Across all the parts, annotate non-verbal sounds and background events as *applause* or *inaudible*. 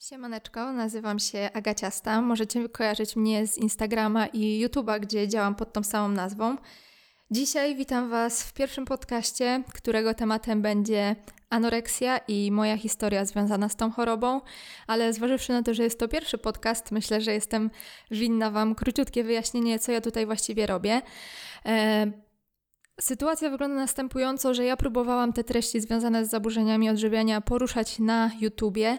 Siemaneczko, nazywam się Agaciasta. Możecie kojarzyć mnie z Instagrama i YouTube'a, gdzie działam pod tą samą nazwą. Dzisiaj witam Was w pierwszym podcaście, którego tematem będzie anoreksja i moja historia związana z tą chorobą, ale zważywszy na to, że jest to pierwszy podcast, myślę, że jestem winna Wam króciutkie wyjaśnienie, co ja tutaj właściwie robię. Sytuacja wygląda następująco, że ja próbowałam te treści związane z zaburzeniami odżywiania poruszać na YouTubie,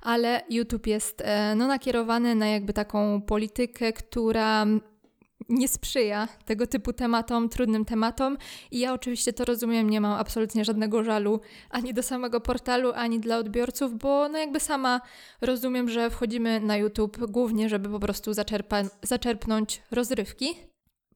ale YouTube jest e, no, nakierowany na jakby taką politykę, która nie sprzyja tego typu tematom, trudnym tematom. I ja oczywiście to rozumiem, nie mam absolutnie żadnego żalu ani do samego portalu, ani dla odbiorców, bo no jakby sama rozumiem, że wchodzimy na YouTube głównie, żeby po prostu zaczerpa- zaczerpnąć rozrywki,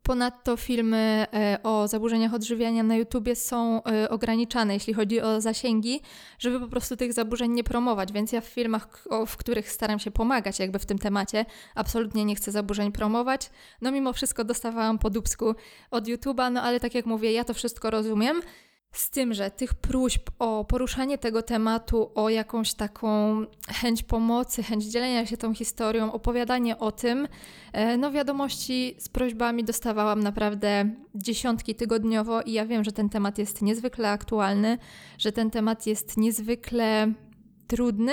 Ponadto filmy e, o zaburzeniach odżywiania na YouTubie są e, ograniczane, jeśli chodzi o zasięgi, żeby po prostu tych zaburzeń nie promować. Więc ja w filmach, w których staram się pomagać jakby w tym temacie, absolutnie nie chcę zaburzeń promować. No mimo wszystko dostawałam po dubsku od YouTuba, no ale tak jak mówię, ja to wszystko rozumiem. Z tym, że tych próśb o poruszanie tego tematu, o jakąś taką chęć pomocy, chęć dzielenia się tą historią, opowiadanie o tym, e, no wiadomości z prośbami dostawałam naprawdę dziesiątki tygodniowo i ja wiem, że ten temat jest niezwykle aktualny, że ten temat jest niezwykle trudny,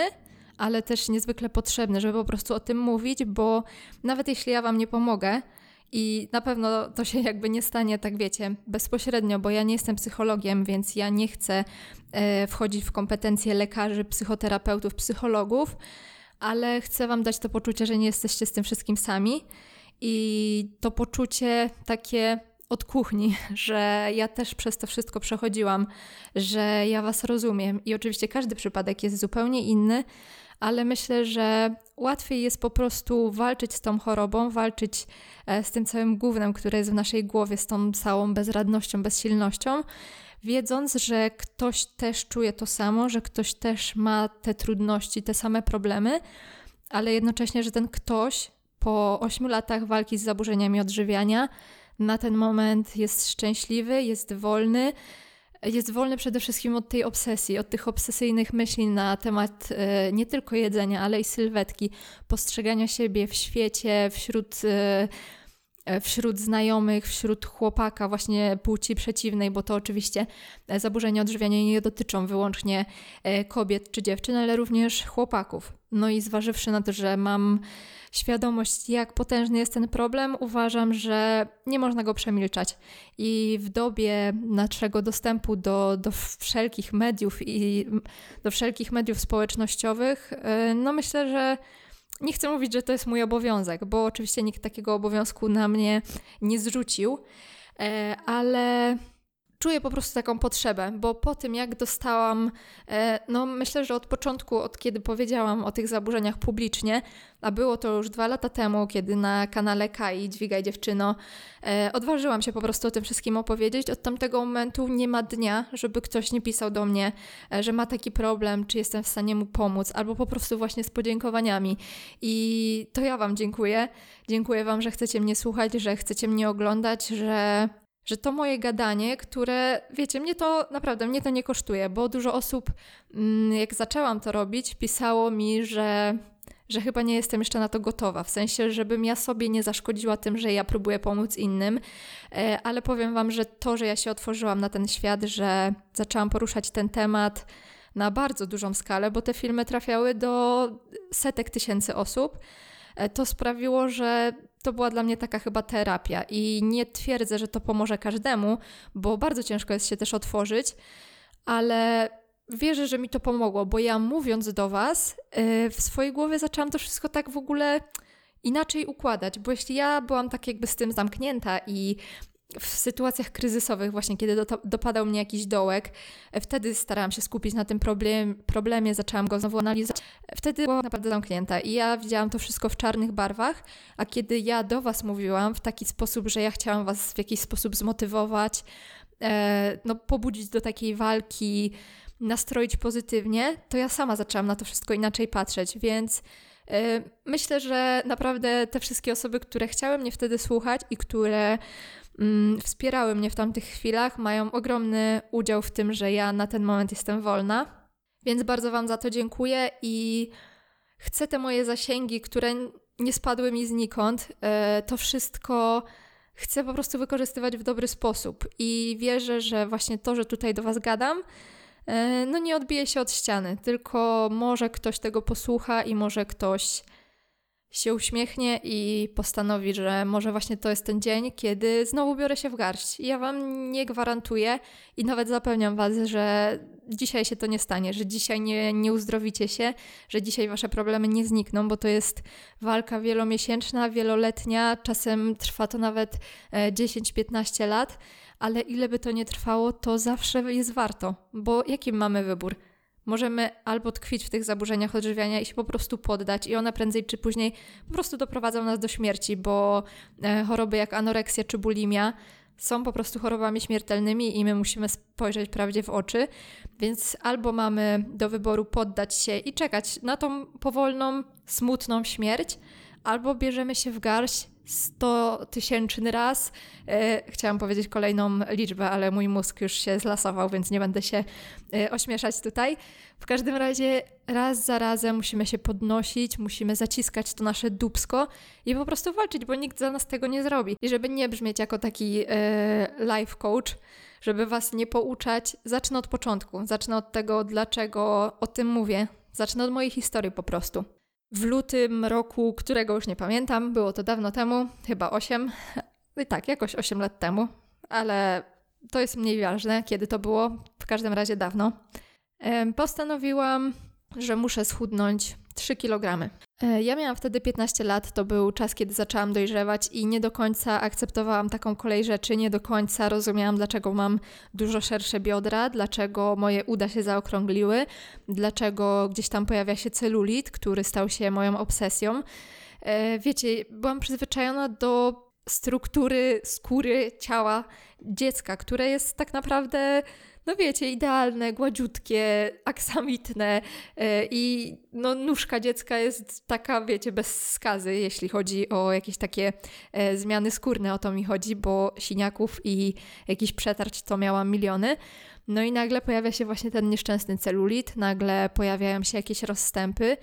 ale też niezwykle potrzebny, żeby po prostu o tym mówić, bo nawet jeśli ja Wam nie pomogę, i na pewno to się jakby nie stanie, tak wiecie, bezpośrednio, bo ja nie jestem psychologiem, więc ja nie chcę e, wchodzić w kompetencje lekarzy, psychoterapeutów, psychologów, ale chcę Wam dać to poczucie, że nie jesteście z tym wszystkim sami. I to poczucie takie od kuchni, *laughs* że ja też przez to wszystko przechodziłam, że ja Was rozumiem. I oczywiście każdy przypadek jest zupełnie inny, ale myślę, że łatwiej jest po prostu walczyć z tą chorobą, walczyć e, z tym całym głównym, które jest w naszej głowie, z tą całą bezradnością, bezsilnością, wiedząc, że ktoś też czuje to samo, że ktoś też ma te trudności, te same problemy, ale jednocześnie, że ten ktoś po 8 latach walki z zaburzeniami odżywiania na ten moment jest szczęśliwy, jest wolny, jest wolny przede wszystkim od tej obsesji, od tych obsesyjnych myśli na temat e, nie tylko jedzenia, ale i sylwetki, postrzegania siebie w świecie, wśród e, wśród znajomych, wśród chłopaka właśnie płci przeciwnej, bo to oczywiście zaburzenia odżywiania nie dotyczą wyłącznie kobiet czy dziewczyn, ale również chłopaków. No i zważywszy na to, że mam świadomość, jak potężny jest ten problem, uważam, że nie można go przemilczać. I w dobie naszego dostępu do, do wszelkich mediów i do wszelkich mediów społecznościowych, no myślę, że nie chcę mówić, że to jest mój obowiązek, bo oczywiście nikt takiego obowiązku na mnie nie zrzucił, y, ale czuję po prostu taką potrzebę, bo po tym jak dostałam, e, no myślę, że od początku, od kiedy powiedziałam o tych zaburzeniach publicznie, a było to już dwa lata temu, kiedy na kanale Kai Dźwigaj Dziewczyno e, odważyłam się po prostu o tym wszystkim opowiedzieć, od tamtego momentu nie ma dnia, żeby ktoś nie pisał do mnie, e, że ma taki problem, czy jestem w stanie mu pomóc, albo po prostu właśnie z podziękowaniami. I to ja Wam dziękuję. Dziękuję Wam, że chcecie mnie słuchać, że chcecie mnie oglądać, że że to moje gadanie, które, wiecie, mnie to naprawdę, mnie to nie kosztuje, bo dużo osób, mm, jak zaczęłam to robić, pisało mi, że, że chyba nie jestem jeszcze na to gotowa, w sensie, żebym ja sobie nie zaszkodziła tym, że ja próbuję pomóc innym, e, ale powiem Wam, że to, że ja się otworzyłam na ten świat, że zaczęłam poruszać ten temat na bardzo dużą skalę, bo te filmy trafiały do setek tysięcy osób, e, to sprawiło, że to była dla mnie taka chyba terapia i nie twierdzę, że to pomoże każdemu, bo bardzo ciężko jest się też otworzyć, ale wierzę, że mi to pomogło, bo ja mówiąc do Was, y, w swojej głowie zaczęłam to wszystko tak w ogóle inaczej układać, bo jeśli ja byłam tak jakby z tym zamknięta i w sytuacjach kryzysowych, właśnie kiedy do, dopadał mnie jakiś dołek, e, wtedy starałam się skupić na tym problem, problemie, zaczęłam go znowu analizować. Wtedy była naprawdę zamknięta i ja widziałam to wszystko w czarnych barwach, a kiedy ja do Was mówiłam w taki sposób, że ja chciałam Was w jakiś sposób zmotywować, e, no, pobudzić do takiej walki, nastroić pozytywnie, to ja sama zaczęłam na to wszystko inaczej patrzeć, więc e, myślę, że naprawdę te wszystkie osoby, które chciały mnie wtedy słuchać i które wspierały mnie w tamtych chwilach, mają ogromny udział w tym, że ja na ten moment jestem wolna. Więc bardzo Wam za to dziękuję i chcę te moje zasięgi, które nie spadły mi znikąd, e, to wszystko chcę po prostu wykorzystywać w dobry sposób i wierzę, że właśnie to, że tutaj do Was gadam, e, no nie odbije się od ściany, tylko może ktoś tego posłucha i może ktoś się uśmiechnie i postanowi, że może właśnie to jest ten dzień, kiedy znowu biorę się w garść. Ja Wam nie gwarantuję i nawet zapewniam Was, że dzisiaj się to nie stanie, że dzisiaj nie, nie uzdrowicie się, że dzisiaj Wasze problemy nie znikną, bo to jest walka wielomiesięczna, wieloletnia, czasem trwa to nawet 10-15 e, lat, ale ile by to nie trwało, to zawsze jest warto, bo jaki mamy wybór? Możemy albo tkwić w tych zaburzeniach odżywiania i się po prostu poddać, i one prędzej czy później po prostu doprowadzą nas do śmierci, bo e, choroby jak anoreksja czy bulimia są po prostu chorobami śmiertelnymi i my musimy spojrzeć prawdzie w oczy. Więc albo mamy do wyboru poddać się i czekać na tą powolną, smutną śmierć, albo bierzemy się w garść 100 tysięczny raz. E, chciałam powiedzieć kolejną liczbę, ale mój mózg już się zlasował, więc nie będę się e, ośmieszać tutaj. W każdym razie raz za razem musimy się podnosić, musimy zaciskać to nasze dubsko i po prostu walczyć, bo nikt za nas tego nie zrobi. I żeby nie brzmieć jako taki e, life coach, żeby was nie pouczać, zacznę od początku. Zacznę od tego, dlaczego o tym mówię. Zacznę od mojej historii po prostu w lutym roku, którego już nie pamiętam, było to dawno temu, chyba 8, *laughs* i tak, jakoś 8 lat temu, ale to jest mniej ważne, kiedy to było, w każdym razie dawno. Postanowiłam, że muszę schudnąć 3 kg. E, ja miałam wtedy 15 lat, to był czas, kiedy zaczęłam dojrzewać i nie do końca akceptowałam taką kolej rzeczy, nie do końca rozumiałam, dlaczego mam dużo szersze biodra, dlaczego moje uda się zaokrągliły, dlaczego gdzieś tam pojawia się celulit, który stał się moją obsesją. E, wiecie, byłam przyzwyczajona do struktury skóry ciała dziecka, które jest tak naprawdę no wiecie, idealne, gładziutkie, aksamitne e, i no nóżka dziecka jest taka, wiecie, bez skazy, jeśli chodzi o jakieś takie e, zmiany skórne, o to mi chodzi, bo siniaków i jakiś przetarć to miałam miliony. No i nagle pojawia się właśnie ten nieszczęsny celulit, nagle pojawiają się jakieś rozstępy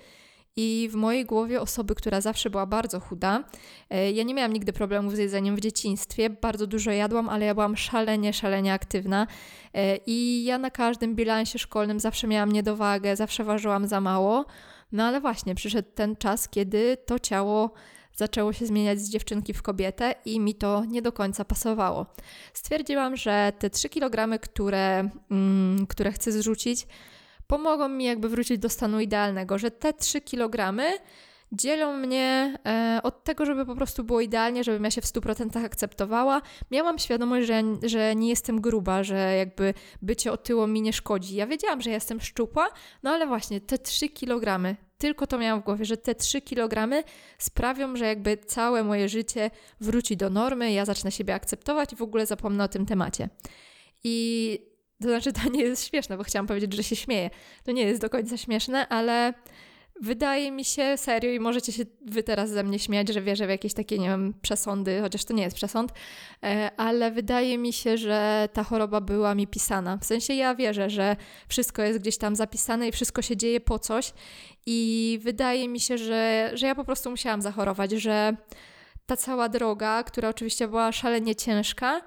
i w mojej głowie osoby, która zawsze była bardzo chuda, e, ja nie miałam nigdy problemów z jedzeniem w dzieciństwie, bardzo dużo jadłam, ale ja byłam szalenie, szalenie aktywna e, i ja na każdym bilansie szkolnym zawsze miałam niedowagę, zawsze ważyłam za mało. No ale właśnie przyszedł ten czas, kiedy to ciało zaczęło się zmieniać z dziewczynki w kobietę i mi to nie do końca pasowało. Stwierdziłam, że te 3 kg, które, mm, które chcę zrzucić, pomogą mi jakby wrócić do stanu idealnego, że te 3 kg dzielą mnie e, od tego, żeby po prostu było idealnie, żebym ja się w 100% akceptowała. Miałam świadomość, że, że nie jestem gruba, że jakby bycie otyło mi nie szkodzi. Ja wiedziałam, że jestem szczupła, no ale właśnie te 3 kg, tylko to miałam w głowie, że te 3 kg sprawią, że jakby całe moje życie wróci do normy, ja zacznę siebie akceptować i w ogóle zapomnę o tym temacie. I to znaczy, to nie jest śmieszne, bo chciałam powiedzieć, że się śmieję. To nie jest do końca śmieszne, ale wydaje mi się serio i możecie się wy teraz ze mnie śmiać, że wierzę w jakieś takie, nie wiem, przesądy, chociaż to nie jest przesąd, e, ale wydaje mi się, że ta choroba była mi pisana. W sensie ja wierzę, że wszystko jest gdzieś tam zapisane i wszystko się dzieje po coś i wydaje mi się, że, że ja po prostu musiałam zachorować, że ta cała droga, która oczywiście była szalenie ciężka,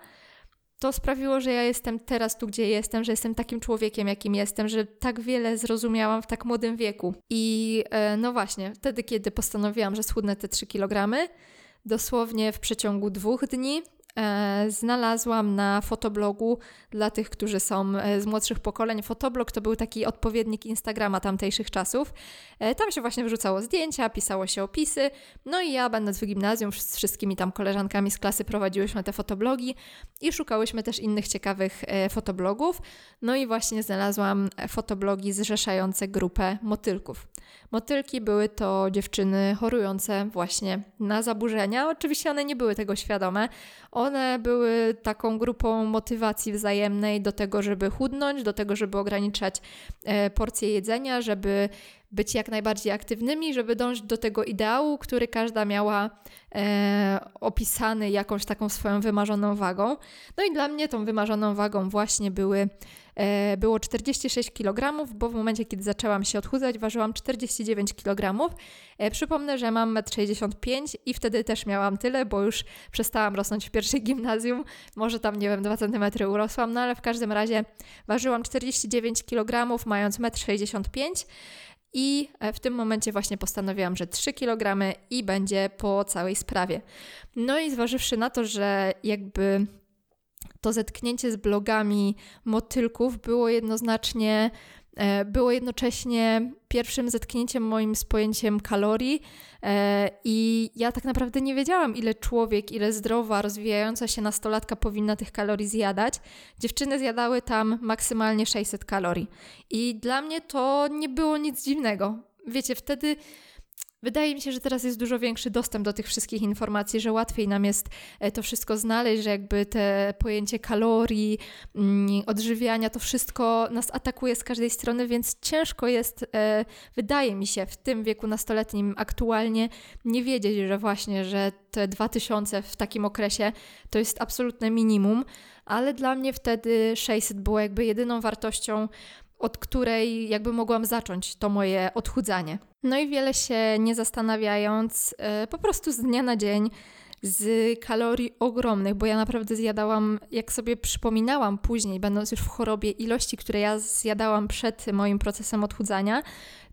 to sprawiło, że ja jestem teraz tu, gdzie jestem, że jestem takim człowiekiem, jakim jestem, że tak wiele zrozumiałam w tak młodym wieku. I e, no właśnie, wtedy, kiedy postanowiłam, że schudnę te 3 kg, dosłownie w przeciągu dwóch dni znalazłam na fotoblogu dla tych, którzy są e, z młodszych pokoleń. Fotoblog to był taki odpowiednik Instagrama tamtejszych czasów. E, tam się właśnie wrzucało zdjęcia, pisało się opisy. No i ja, będąc w gimnazjum, z wszystkimi tam koleżankami z klasy prowadziłyśmy te fotoblogi i szukałyśmy też innych ciekawych fotoblogów. No i właśnie znalazłam fotoblogi zrzeszające grupę motylków. Motylki były to dziewczyny chorujące właśnie na zaburzenia. Oczywiście one nie były tego świadome. One były taką grupą motywacji wzajemnej do tego, żeby chudnąć, do tego, żeby ograniczać e, porcje jedzenia, żeby być jak najbardziej aktywnymi, żeby dążyć do tego ideału, który każda miała e, opisany jakąś taką swoją wymarzoną wagą. No i dla mnie tą wymarzoną wagą właśnie były było 46 kg, bo w momencie, kiedy zaczęłam się odchudzać, ważyłam 49 kg. E, przypomnę, że mam 1,65 m i wtedy też miałam tyle, bo już przestałam rosnąć w pierwszej gimnazjum. Może tam, nie wiem, 2 cm urosłam, no ale w każdym razie ważyłam 49 kg, mając 1,65 m. I e, w tym momencie właśnie postanowiłam, że 3 kg i będzie po całej sprawie. No i zważywszy na to, że jakby to zetknięcie z blogami motylków było jednoznacznie E, było jednocześnie pierwszym zetknięciem moim z pojęciem kalorii e, i ja tak naprawdę nie wiedziałam, ile człowiek, ile zdrowa, rozwijająca się nastolatka powinna tych kalorii zjadać. Dziewczyny zjadały tam maksymalnie 600 kalorii i dla mnie to nie było nic dziwnego. Wiecie, wtedy Wydaje mi się, że teraz jest dużo większy dostęp do tych wszystkich informacji, że łatwiej nam jest e, to wszystko znaleźć, że jakby te pojęcie kalorii, mm, odżywiania, to wszystko nas atakuje z każdej strony, więc ciężko jest, e, wydaje mi się, w tym wieku nastoletnim aktualnie nie wiedzieć, że właśnie, że te 2000 w takim okresie to jest absolutne minimum, ale dla mnie wtedy 600 było jakby jedyną wartością, od której jakby mogłam zacząć to moje odchudzanie. No i wiele się nie zastanawiając, e, po prostu z dnia na dzień z kalorii ogromnych, bo ja naprawdę zjadałam, jak sobie przypominałam później, będąc już w chorobie, ilości, które ja zjadałam przed moim procesem odchudzania,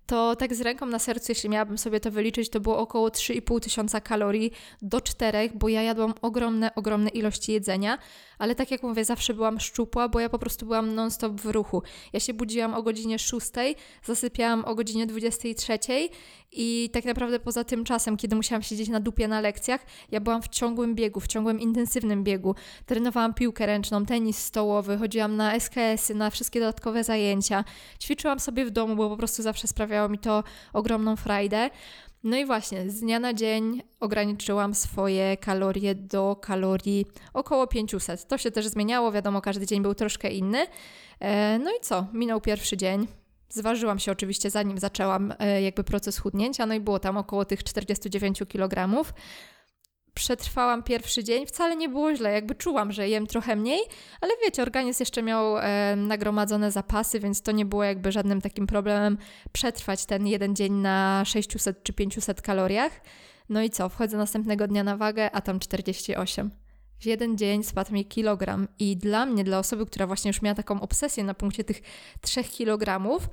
to tak z ręką na sercu, jeśli miałabym sobie to wyliczyć, to było około 3,5 tysiąca kalorii do 4, bo ja jadłam ogromne, ogromne ilości jedzenia, ale tak jak mówię, zawsze byłam szczupła, bo ja po prostu byłam non-stop w ruchu. Ja się budziłam o godzinie 6, zasypiałam o godzinie 23 i tak naprawdę poza tym czasem, kiedy musiałam siedzieć na dupie na lekcjach, ja byłam w ciągłym biegu, w ciągłym intensywnym biegu. Trenowałam piłkę ręczną, tenis stołowy, chodziłam na SKS-y, na wszystkie dodatkowe zajęcia. Ćwiczyłam sobie w domu, bo po prostu zawsze sprawiało mi to ogromną frajdę. No i właśnie, z dnia na dzień ograniczyłam swoje kalorie do kalorii około 500. To się też zmieniało, wiadomo, każdy dzień był troszkę inny. E, no i co? Minął pierwszy dzień. Zważyłam się oczywiście zanim zaczęłam e, jakby proces chudnięcia, no i było tam około tych 49 kg przetrwałam pierwszy dzień, wcale nie było źle, jakby czułam, że jem trochę mniej, ale wiecie, organizm jeszcze miał e, nagromadzone zapasy, więc to nie było jakby żadnym takim problemem przetrwać ten jeden dzień na 600 czy 500 kaloriach. No i co, wchodzę następnego dnia na wagę, a tam 48. W jeden dzień spadł mi kilogram. I dla mnie, dla osoby, która właśnie już miała taką obsesję na punkcie tych 3 kilogramów,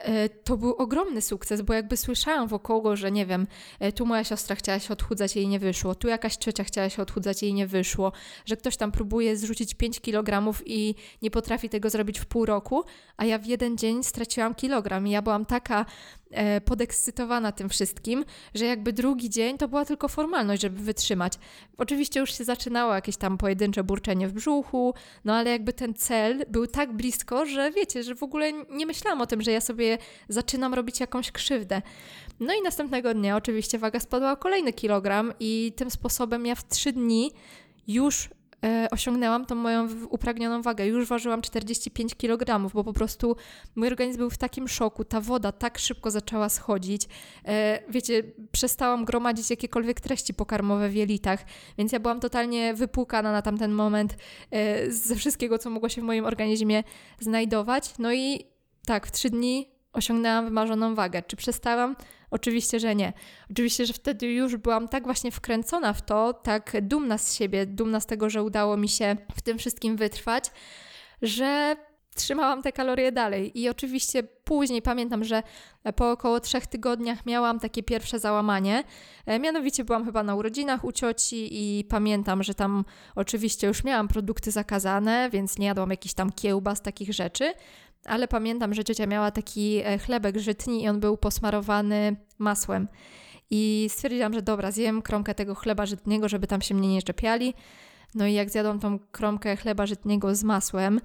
E, to był ogromny sukces, bo jakby słyszałam wokoło, że nie wiem, e, tu moja siostra chciała się odchudzać, jej nie wyszło, tu jakaś ciocia chciała się odchudzać, jej nie wyszło, że ktoś tam próbuje zrzucić 5 kg i nie potrafi tego zrobić w pół roku, a ja w jeden dzień straciłam kilogram. I ja byłam taka e, podekscytowana tym wszystkim, że jakby drugi dzień to była tylko formalność, żeby wytrzymać. Oczywiście już się zaczynało jakieś tam pojedyncze burczenie w brzuchu, no ale jakby ten cel był tak blisko, że wiecie, że w ogóle nie myślałam o tym, że ja sobie zaczynam robić jakąś krzywdę. No i następnego dnia oczywiście waga spadła o kolejny kilogram i tym sposobem ja w trzy dni już osiągnęłam tą moją upragnioną wagę. Już ważyłam 45 kg, bo po prostu mój organizm był w takim szoku. Ta woda tak szybko zaczęła schodzić. E, wiecie, przestałam gromadzić jakiekolwiek treści pokarmowe w jelitach, więc ja byłam totalnie wypłukana na tamten moment e, ze wszystkiego, co mogło się w moim organizmie znajdować. No i tak, w trzy dni osiągnęłam wymarzoną wagę. Czy przestałam? Oczywiście, że nie. Oczywiście, że wtedy już byłam tak właśnie wkręcona w to, tak dumna z siebie, dumna z tego, że udało mi się w tym wszystkim wytrwać, że trzymałam te kalorie dalej. I oczywiście później pamiętam, że po około trzech tygodniach miałam takie pierwsze załamanie. E, mianowicie byłam chyba na urodzinach u cioci i pamiętam, że tam oczywiście już miałam produkty zakazane, więc nie jadłam jakichś tam kiełbas, takich rzeczy ale pamiętam, że ciocia miała taki e, chlebek żytni i on był posmarowany masłem. I stwierdziłam, że dobra, zjem kromkę tego chleba żytniego, żeby tam się mnie nie czepiali. No i jak zjadłam tą kromkę chleba żytniego z masłem,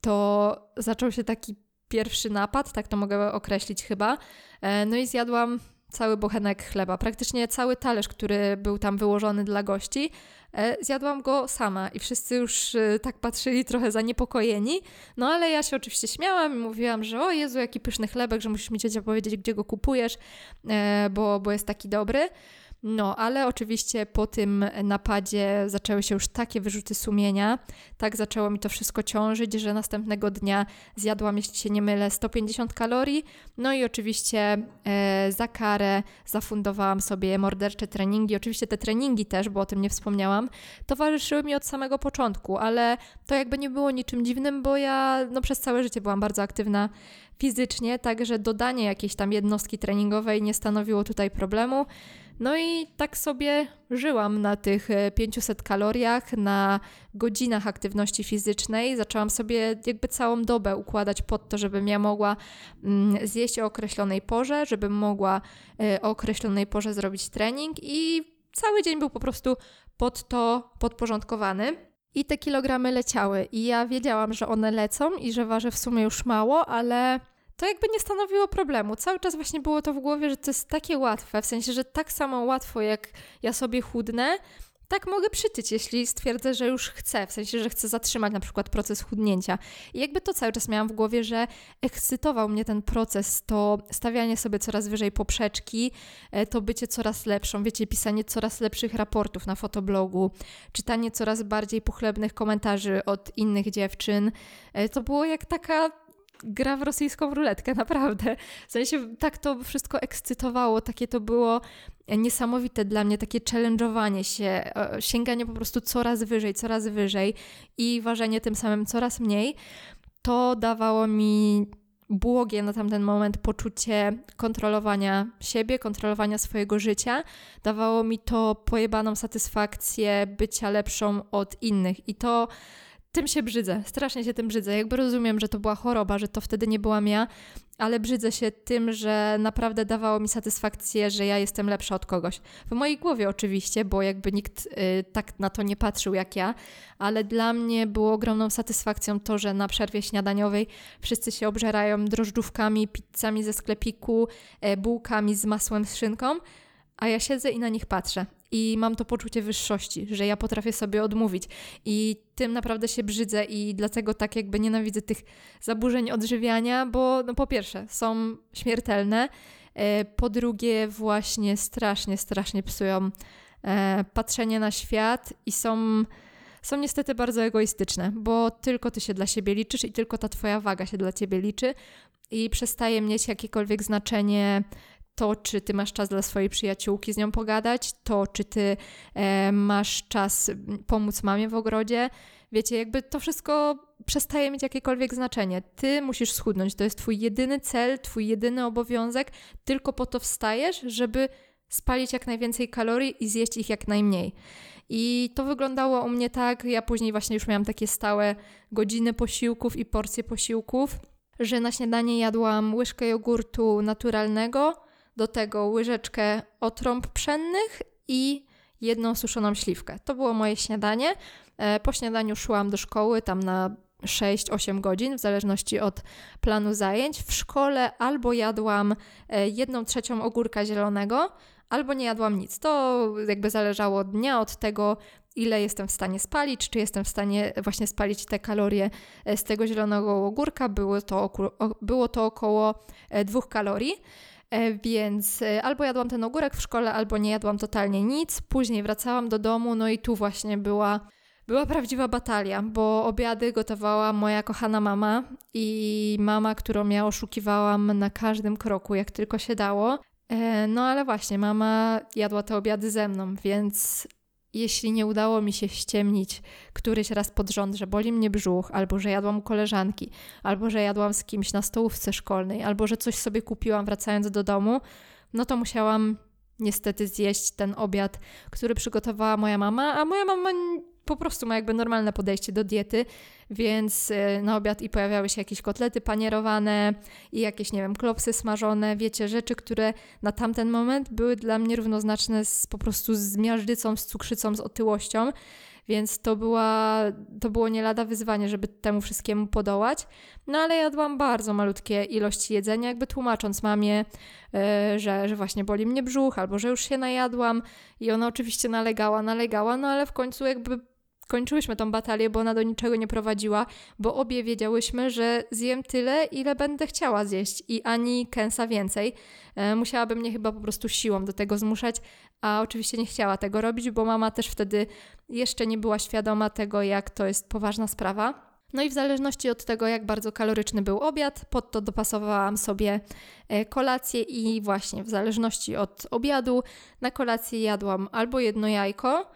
to zaczął się taki pierwszy napad, tak to mogę określić chyba. E, no i zjadłam cały bochenek chleba, praktycznie cały talerz, który był tam wyłożony dla gości. E, zjadłam go sama i wszyscy już e, tak patrzyli trochę zaniepokojeni, no ale ja się oczywiście śmiałam i mówiłam, że o Jezu, jaki pyszny chlebek, że musisz mi ciocia powiedzieć, gdzie go kupujesz, e, bo, bo jest taki dobry. No, ale oczywiście po tym napadzie zaczęły się już takie wyrzuty sumienia, tak zaczęło mi to wszystko ciążyć, że następnego dnia zjadłam, jeśli się nie mylę, 150 kalorii. No i oczywiście e, za karę zafundowałam sobie mordercze treningi. Oczywiście te treningi też, bo o tym nie wspomniałam, towarzyszyły mi od samego początku, ale to jakby nie było niczym dziwnym, bo ja no, przez całe życie byłam bardzo aktywna fizycznie, także dodanie jakiejś tam jednostki treningowej nie stanowiło tutaj problemu. No i tak sobie żyłam na tych 500 e, kaloriach, na godzinach aktywności fizycznej. Zaczęłam sobie jakby całą dobę układać pod to, żebym ja mogła mm, zjeść o określonej porze, żebym mogła e, o określonej porze zrobić trening i cały dzień był po prostu pod to podporządkowany. I te kilogramy leciały, i ja wiedziałam, że one lecą i że ważę w sumie już mało, ale to jakby nie stanowiło problemu. Cały czas właśnie było to w głowie, że to jest takie łatwe, w sensie, że tak samo łatwo jak ja sobie chudnę, tak mogę przytyć, jeśli stwierdzę, że już chcę, w sensie, że chcę zatrzymać na przykład proces chudnięcia. I jakby to cały czas miałam w głowie, że ekscytował mnie ten proces, to stawianie sobie coraz wyżej poprzeczki, e, to bycie coraz lepszą, wiecie, pisanie coraz lepszych raportów na fotoblogu, czytanie coraz bardziej pochlebnych komentarzy od innych dziewczyn. E, to było jak taka gra w rosyjską ruletkę, *laughs* naprawdę. W sensie tak to wszystko ekscytowało, takie to było niesamowite dla mnie, takie challenge'owanie się, e, sięganie po prostu coraz wyżej, coraz wyżej i ważenie tym samym coraz mniej. To dawało mi błogie na tamten moment poczucie kontrolowania siebie, kontrolowania swojego życia. Dawało mi to pojebaną satysfakcję bycia lepszą od innych i to tym się brzydzę, strasznie się tym brzydzę. Jakby rozumiem, że to była choroba, że to wtedy nie byłam ja, ale brzydzę się tym, że naprawdę dawało mi satysfakcję, że ja jestem lepsza od kogoś. W mojej głowie oczywiście, bo jakby nikt y, tak na to nie patrzył jak ja, ale dla mnie było ogromną satysfakcją to, że na przerwie śniadaniowej wszyscy się obżerają drożdżówkami, pizzami ze sklepiku, y, bułkami z masłem z szynką, a ja siedzę i na nich patrzę i mam to poczucie wyższości, że ja potrafię sobie odmówić. I tym naprawdę się brzydzę i dlatego tak jakby nienawidzę tych zaburzeń odżywiania, bo no po pierwsze są śmiertelne, e, po drugie właśnie strasznie, strasznie psują e, patrzenie na świat i są są niestety bardzo egoistyczne, bo tylko ty się dla siebie liczysz i tylko ta twoja waga się dla ciebie liczy i przestaje mieć jakiekolwiek znaczenie to, czy ty masz czas dla swojej przyjaciółki z nią pogadać, to, czy ty e, masz czas pomóc mamie w ogrodzie. Wiecie, jakby to wszystko przestaje mieć jakiekolwiek znaczenie. Ty musisz schudnąć, to jest twój jedyny cel, twój jedyny obowiązek, tylko po to wstajesz, żeby spalić jak najwięcej kalorii i zjeść ich jak najmniej. I to wyglądało u mnie tak, ja później właśnie już miałam takie stałe godziny posiłków i porcje posiłków, że na śniadanie jadłam łyżkę jogurtu naturalnego, do tego łyżeczkę otrąb pszennych i jedną suszoną śliwkę. To było moje śniadanie. E, po śniadaniu szłam do szkoły tam na 6-8 godzin, w zależności od planu zajęć. W szkole albo jadłam e, jedną trzecią ogórka zielonego, albo nie jadłam nic. To jakby zależało od dnia, od tego, ile jestem w stanie spalić, czy jestem w stanie właśnie spalić te kalorie e, z tego zielonego ogórka. Było to, było to około 2 kalorii. E, więc e, albo jadłam ten ogórek w szkole, albo nie jadłam totalnie nic. Później wracałam do domu, no i tu właśnie była, była prawdziwa batalia, bo obiady gotowała moja kochana mama i mama, którą ja oszukiwałam na każdym kroku, jak tylko się dało. E, no ale właśnie, mama jadła te obiady ze mną, więc jeśli nie udało mi się ściemnić któryś raz pod rząd, że boli mnie brzuch, albo że jadłam u koleżanki, albo że jadłam z kimś na stołówce szkolnej, albo że coś sobie kupiłam wracając do domu, no to musiałam niestety zjeść ten obiad, który przygotowała moja mama, a moja mama po prostu ma jakby normalne podejście do diety, więc y, na obiad i pojawiały się jakieś kotlety panierowane i jakieś, nie wiem, klopsy smażone, wiecie, rzeczy, które na tamten moment były dla mnie równoznaczne z po prostu z miażdżycą, z cukrzycą, z otyłością. Więc to, była, to było nie lada wyzwanie, żeby temu wszystkiemu podołać. No ale jadłam bardzo malutkie ilości jedzenia, jakby tłumacząc mamie, yy, że, że właśnie boli mnie brzuch, albo że już się najadłam. I ona oczywiście nalegała, nalegała, no ale w końcu jakby skończyłyśmy tą batalię, bo ona do niczego nie prowadziła, bo obie wiedziałyśmy, że zjem tyle, ile będę chciała zjeść i ani kęsa więcej. E, musiałaby mnie chyba po prostu siłą do tego zmuszać, a oczywiście nie chciała tego robić, bo mama też wtedy jeszcze nie była świadoma tego, jak to jest poważna sprawa. No i w zależności od tego, jak bardzo kaloryczny był obiad, pod to dopasowałam sobie e, kolację i właśnie w zależności od obiadu na kolację jadłam albo jedno jajko,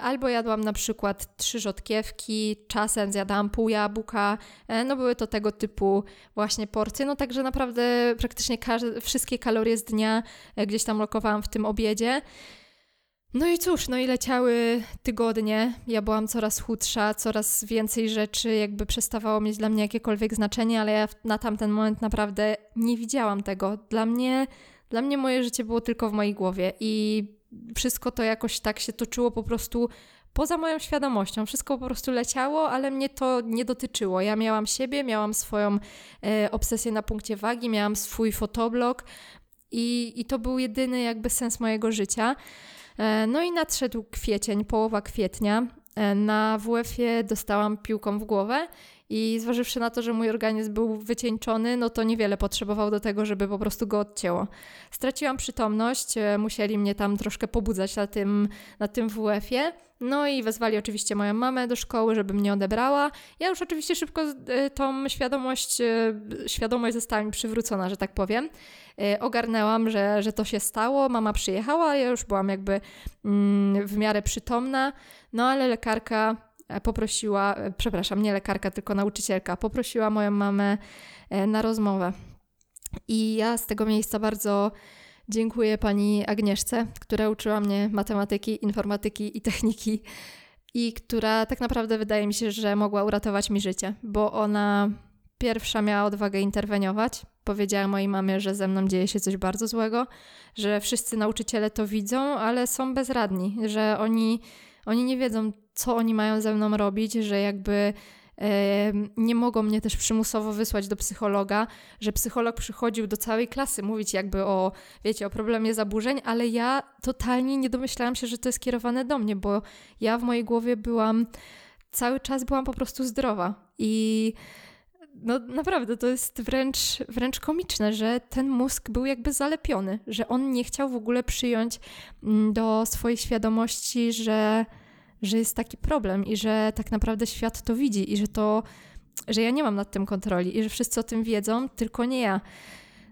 albo jadłam na przykład trzy rzodkiewki, czasem zjadałam pół jabłka, e, no były to tego typu właśnie porcje, no także naprawdę praktycznie każde, wszystkie kalorie z dnia gdzieś tam lokowałam w tym obiedzie. No i cóż, no i leciały tygodnie. Ja byłam coraz chudsza, coraz więcej rzeczy jakby przestawało mieć dla mnie jakiekolwiek znaczenie, ale ja na tamten moment naprawdę nie widziałam tego. Dla mnie, dla mnie moje życie było tylko w mojej głowie i wszystko to jakoś tak się toczyło po prostu poza moją świadomością. Wszystko po prostu leciało, ale mnie to nie dotyczyło. Ja miałam siebie, miałam swoją e, obsesję na punkcie wagi, miałam swój fotoblog i, i to był jedyny jakby sens mojego życia. E, no i nadszedł kwiecień, połowa kwietnia. E, na WF-ie dostałam piłką w głowę i zważywszy na to, że mój organizm był wycieńczony, no to niewiele potrzebował do tego, żeby po prostu go odcięło. Straciłam przytomność, e, musieli mnie tam troszkę pobudzać na tym, na tym WF-ie. No i wezwali oczywiście moją mamę do szkoły, żeby mnie odebrała. Ja już oczywiście szybko e, tą świadomość, e, świadomość została mi przywrócona, że tak powiem. Ogarnęłam, że, że to się stało, mama przyjechała, ja już byłam jakby mm, w miarę przytomna, no ale lekarka poprosiła, e, przepraszam, nie lekarka, tylko nauczycielka, poprosiła moją mamę e, na rozmowę. I ja z tego miejsca bardzo dziękuję pani Agnieszce, która uczyła mnie matematyki, informatyki i techniki i która tak naprawdę wydaje mi się, że mogła uratować mi życie, bo ona pierwsza miała odwagę interweniować. Powiedziała mojej mamie, że ze mną dzieje się coś bardzo złego, że wszyscy nauczyciele to widzą, ale są bezradni, że oni, oni nie wiedzą, co oni mają ze mną robić, że jakby nie mogą mnie też przymusowo wysłać do psychologa, że psycholog przychodził do całej klasy mówić jakby o, wiecie, o problemie zaburzeń, ale ja totalnie nie domyślałam się, że to jest kierowane do mnie, bo ja w mojej głowie byłam, cały czas byłam po prostu zdrowa i no naprawdę to jest wręcz, wręcz komiczne, że ten mózg był jakby zalepiony, że on nie chciał w ogóle przyjąć mm, do swojej świadomości, że że jest taki problem i że tak naprawdę świat to widzi i że to, że ja nie mam nad tym kontroli i że wszyscy o tym wiedzą, tylko nie ja.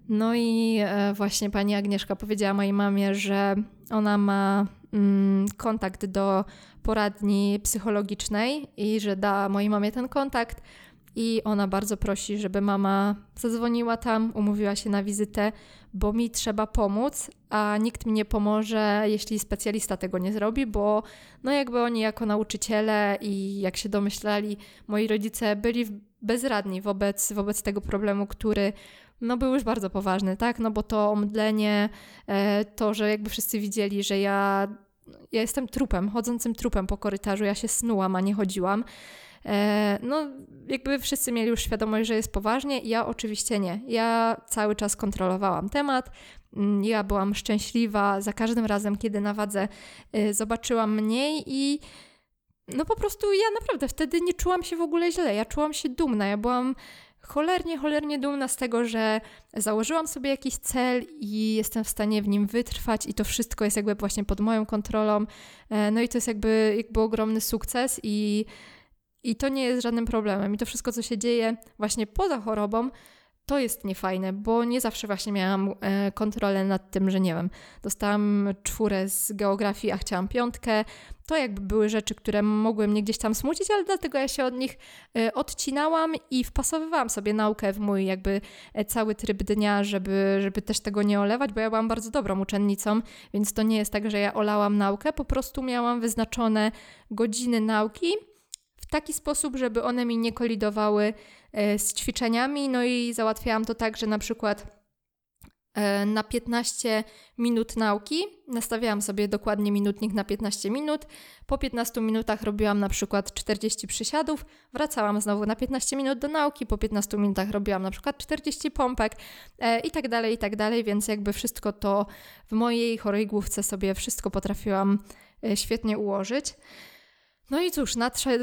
No i e, właśnie pani Agnieszka powiedziała mojej mamie, że ona ma mm, kontakt do poradni psychologicznej i że da mojej mamie ten kontakt i ona bardzo prosi, żeby mama zadzwoniła tam, umówiła się na wizytę, bo mi trzeba pomóc, a nikt mi nie pomoże, jeśli specjalista tego nie zrobi, bo no jakby oni jako nauczyciele i jak się domyślali, moi rodzice byli bezradni wobec, wobec tego problemu, który no był już bardzo poważny, tak? No bo to omdlenie, e, to, że jakby wszyscy widzieli, że ja, ja jestem trupem, chodzącym trupem po korytarzu, ja się snułam, a nie chodziłam. E, no, jakby wszyscy mieli już świadomość, że jest poważnie, ja oczywiście nie. Ja cały czas kontrolowałam temat. Mm, ja byłam szczęśliwa za każdym razem, kiedy na wadze y, zobaczyłam mniej i no po prostu ja naprawdę wtedy nie czułam się w ogóle źle. Ja czułam się dumna. Ja byłam cholernie, cholernie dumna z tego, że założyłam sobie jakiś cel i jestem w stanie w nim wytrwać i to wszystko jest jakby właśnie pod moją kontrolą. E, no i to jest jakby, jakby ogromny sukces i i to nie jest żadnym problemem. I to wszystko, co się dzieje właśnie poza chorobą, to jest niefajne, bo nie zawsze właśnie miałam e, kontrolę nad tym, że nie wiem, dostałam czwórę z geografii, a chciałam piątkę. To jakby były rzeczy, które mogły mnie gdzieś tam smucić, ale dlatego ja się od nich e, odcinałam i wpasowywałam sobie naukę w mój jakby e, cały tryb dnia, żeby, żeby też tego nie olewać, bo ja byłam bardzo dobrą uczennicą, więc to nie jest tak, że ja olałam naukę, po prostu miałam wyznaczone godziny nauki w taki sposób, żeby one mi nie kolidowały e, z ćwiczeniami. No i załatwiałam to tak, że na przykład e, na 15 minut nauki nastawiałam sobie dokładnie minutnik na 15 minut. Po 15 minutach robiłam na przykład 40 przysiadów, wracałam znowu na 15 minut do nauki, po 15 minutach robiłam na przykład 40 pompek e, i tak dalej, i tak dalej, więc jakby wszystko to w mojej chorej główce sobie wszystko potrafiłam świetnie ułożyć. No i cóż,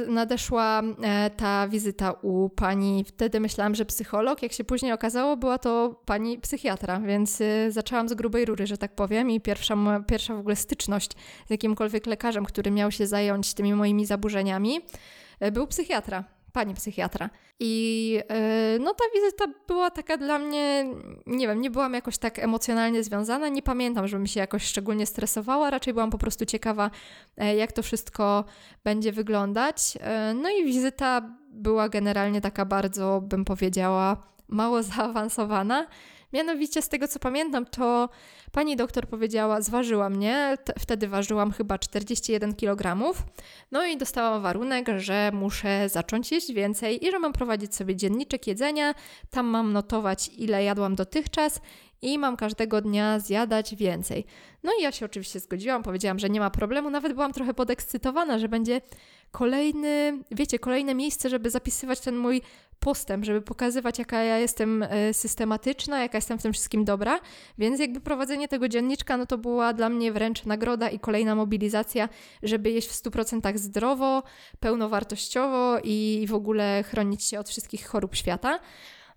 nadeszła e, ta wizyta u pani. Wtedy myślałam, że psycholog. Jak się później okazało, była to pani psychiatra, więc y, zaczęłam z grubej rury, że tak powiem. I pierwsza, pierwsza w ogóle styczność z jakimkolwiek lekarzem, który miał się zająć tymi moimi zaburzeniami, e, był psychiatra pani psychiatra. I yy, no ta wizyta była taka dla mnie, nie wiem, nie byłam jakoś tak emocjonalnie związana, nie pamiętam, żebym się jakoś szczególnie stresowała, raczej byłam po prostu ciekawa, e, jak to wszystko będzie wyglądać. E, no i wizyta była generalnie taka bardzo, bym powiedziała, mało *laughs* zaawansowana. Mianowicie z tego co pamiętam, to pani doktor powiedziała, zważyła mnie, wtedy ważyłam chyba 41 kg, no i dostałam warunek, że muszę zacząć jeść więcej i że mam prowadzić sobie dzienniczek jedzenia, tam mam notować ile jadłam dotychczas i mam każdego dnia zjadać więcej. No i ja się oczywiście zgodziłam, powiedziałam, że nie ma problemu, nawet byłam trochę podekscytowana, że będzie kolejny, wiecie, kolejne miejsce, żeby zapisywać ten mój postęp, żeby pokazywać, jaka ja jestem e, systematyczna, jaka jestem w tym wszystkim dobra. Więc jakby prowadzenie tego dzienniczka, no to była dla mnie wręcz nagroda i kolejna mobilizacja, żeby jeść w 100% zdrowo, pełnowartościowo i w ogóle chronić się od wszystkich chorób świata.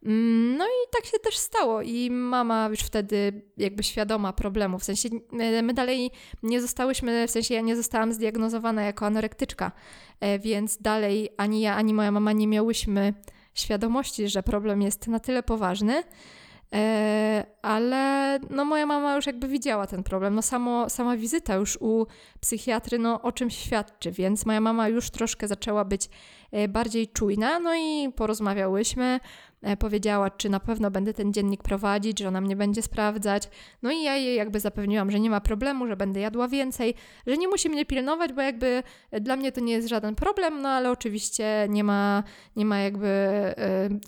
Mm, no i tak się też stało i mama już wtedy jakby świadoma problemu, w sensie my dalej nie zostałyśmy, w sensie ja nie zostałam zdiagnozowana jako anorektyczka, e, więc dalej ani ja, ani moja mama nie miałyśmy świadomości, że problem jest na tyle poważny, ale no moja mama już jakby widziała ten problem. No samo, sama wizyta już u psychiatry no o czym świadczy, więc moja mama już troszkę zaczęła być e, bardziej czujna, no i porozmawiałyśmy, E, powiedziała, czy na pewno będę ten dziennik prowadzić, że ona mnie będzie sprawdzać. No i ja jej jakby zapewniłam, że nie ma problemu, że będę jadła więcej, że nie musi mnie pilnować, bo jakby dla mnie to nie jest żaden problem, no ale oczywiście nie ma, nie ma jakby e,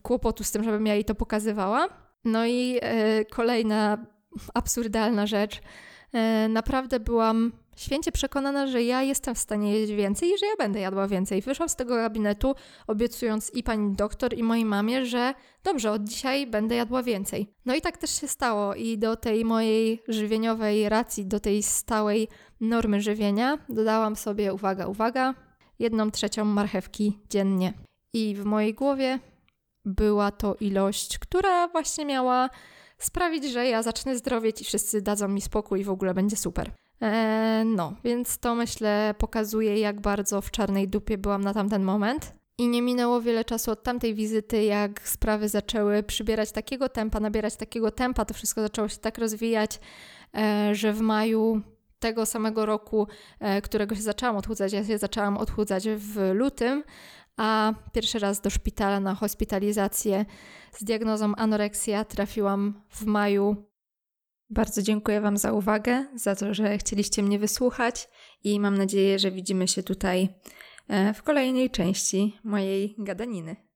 kłopotu z tym, żebym ja jej to pokazywała. No i e, kolejna absurdalna rzecz. Naprawdę byłam święcie przekonana, że ja jestem w stanie jeść więcej i że ja będę jadła więcej. Wyszłam z tego gabinetu, obiecując i pani doktor, i mojej mamie, że dobrze, od dzisiaj będę jadła więcej. No i tak też się stało i do tej mojej żywieniowej racji, do tej stałej normy żywienia dodałam sobie, uwaga, uwaga, jedną trzecią marchewki dziennie. I w mojej głowie była to ilość, która właśnie miała sprawić, że ja zacznę zdrowieć i wszyscy dadzą mi spokój i w ogóle będzie super. E, no, więc to myślę pokazuje, jak bardzo w czarnej dupie byłam na tamten moment. I nie minęło wiele czasu od tamtej wizyty, jak sprawy zaczęły przybierać takiego tempa, nabierać takiego tempa, to wszystko zaczęło się tak rozwijać, e, że w maju tego samego roku, e, którego się zaczęłam odchudzać, ja się zaczęłam odchudzać w lutym, a pierwszy raz do szpitala na hospitalizację z diagnozą anoreksja trafiłam w maju bardzo dziękuję Wam za uwagę, za to, że chcieliście mnie wysłuchać i mam nadzieję, że widzimy się tutaj e, w kolejnej części mojej gadaniny.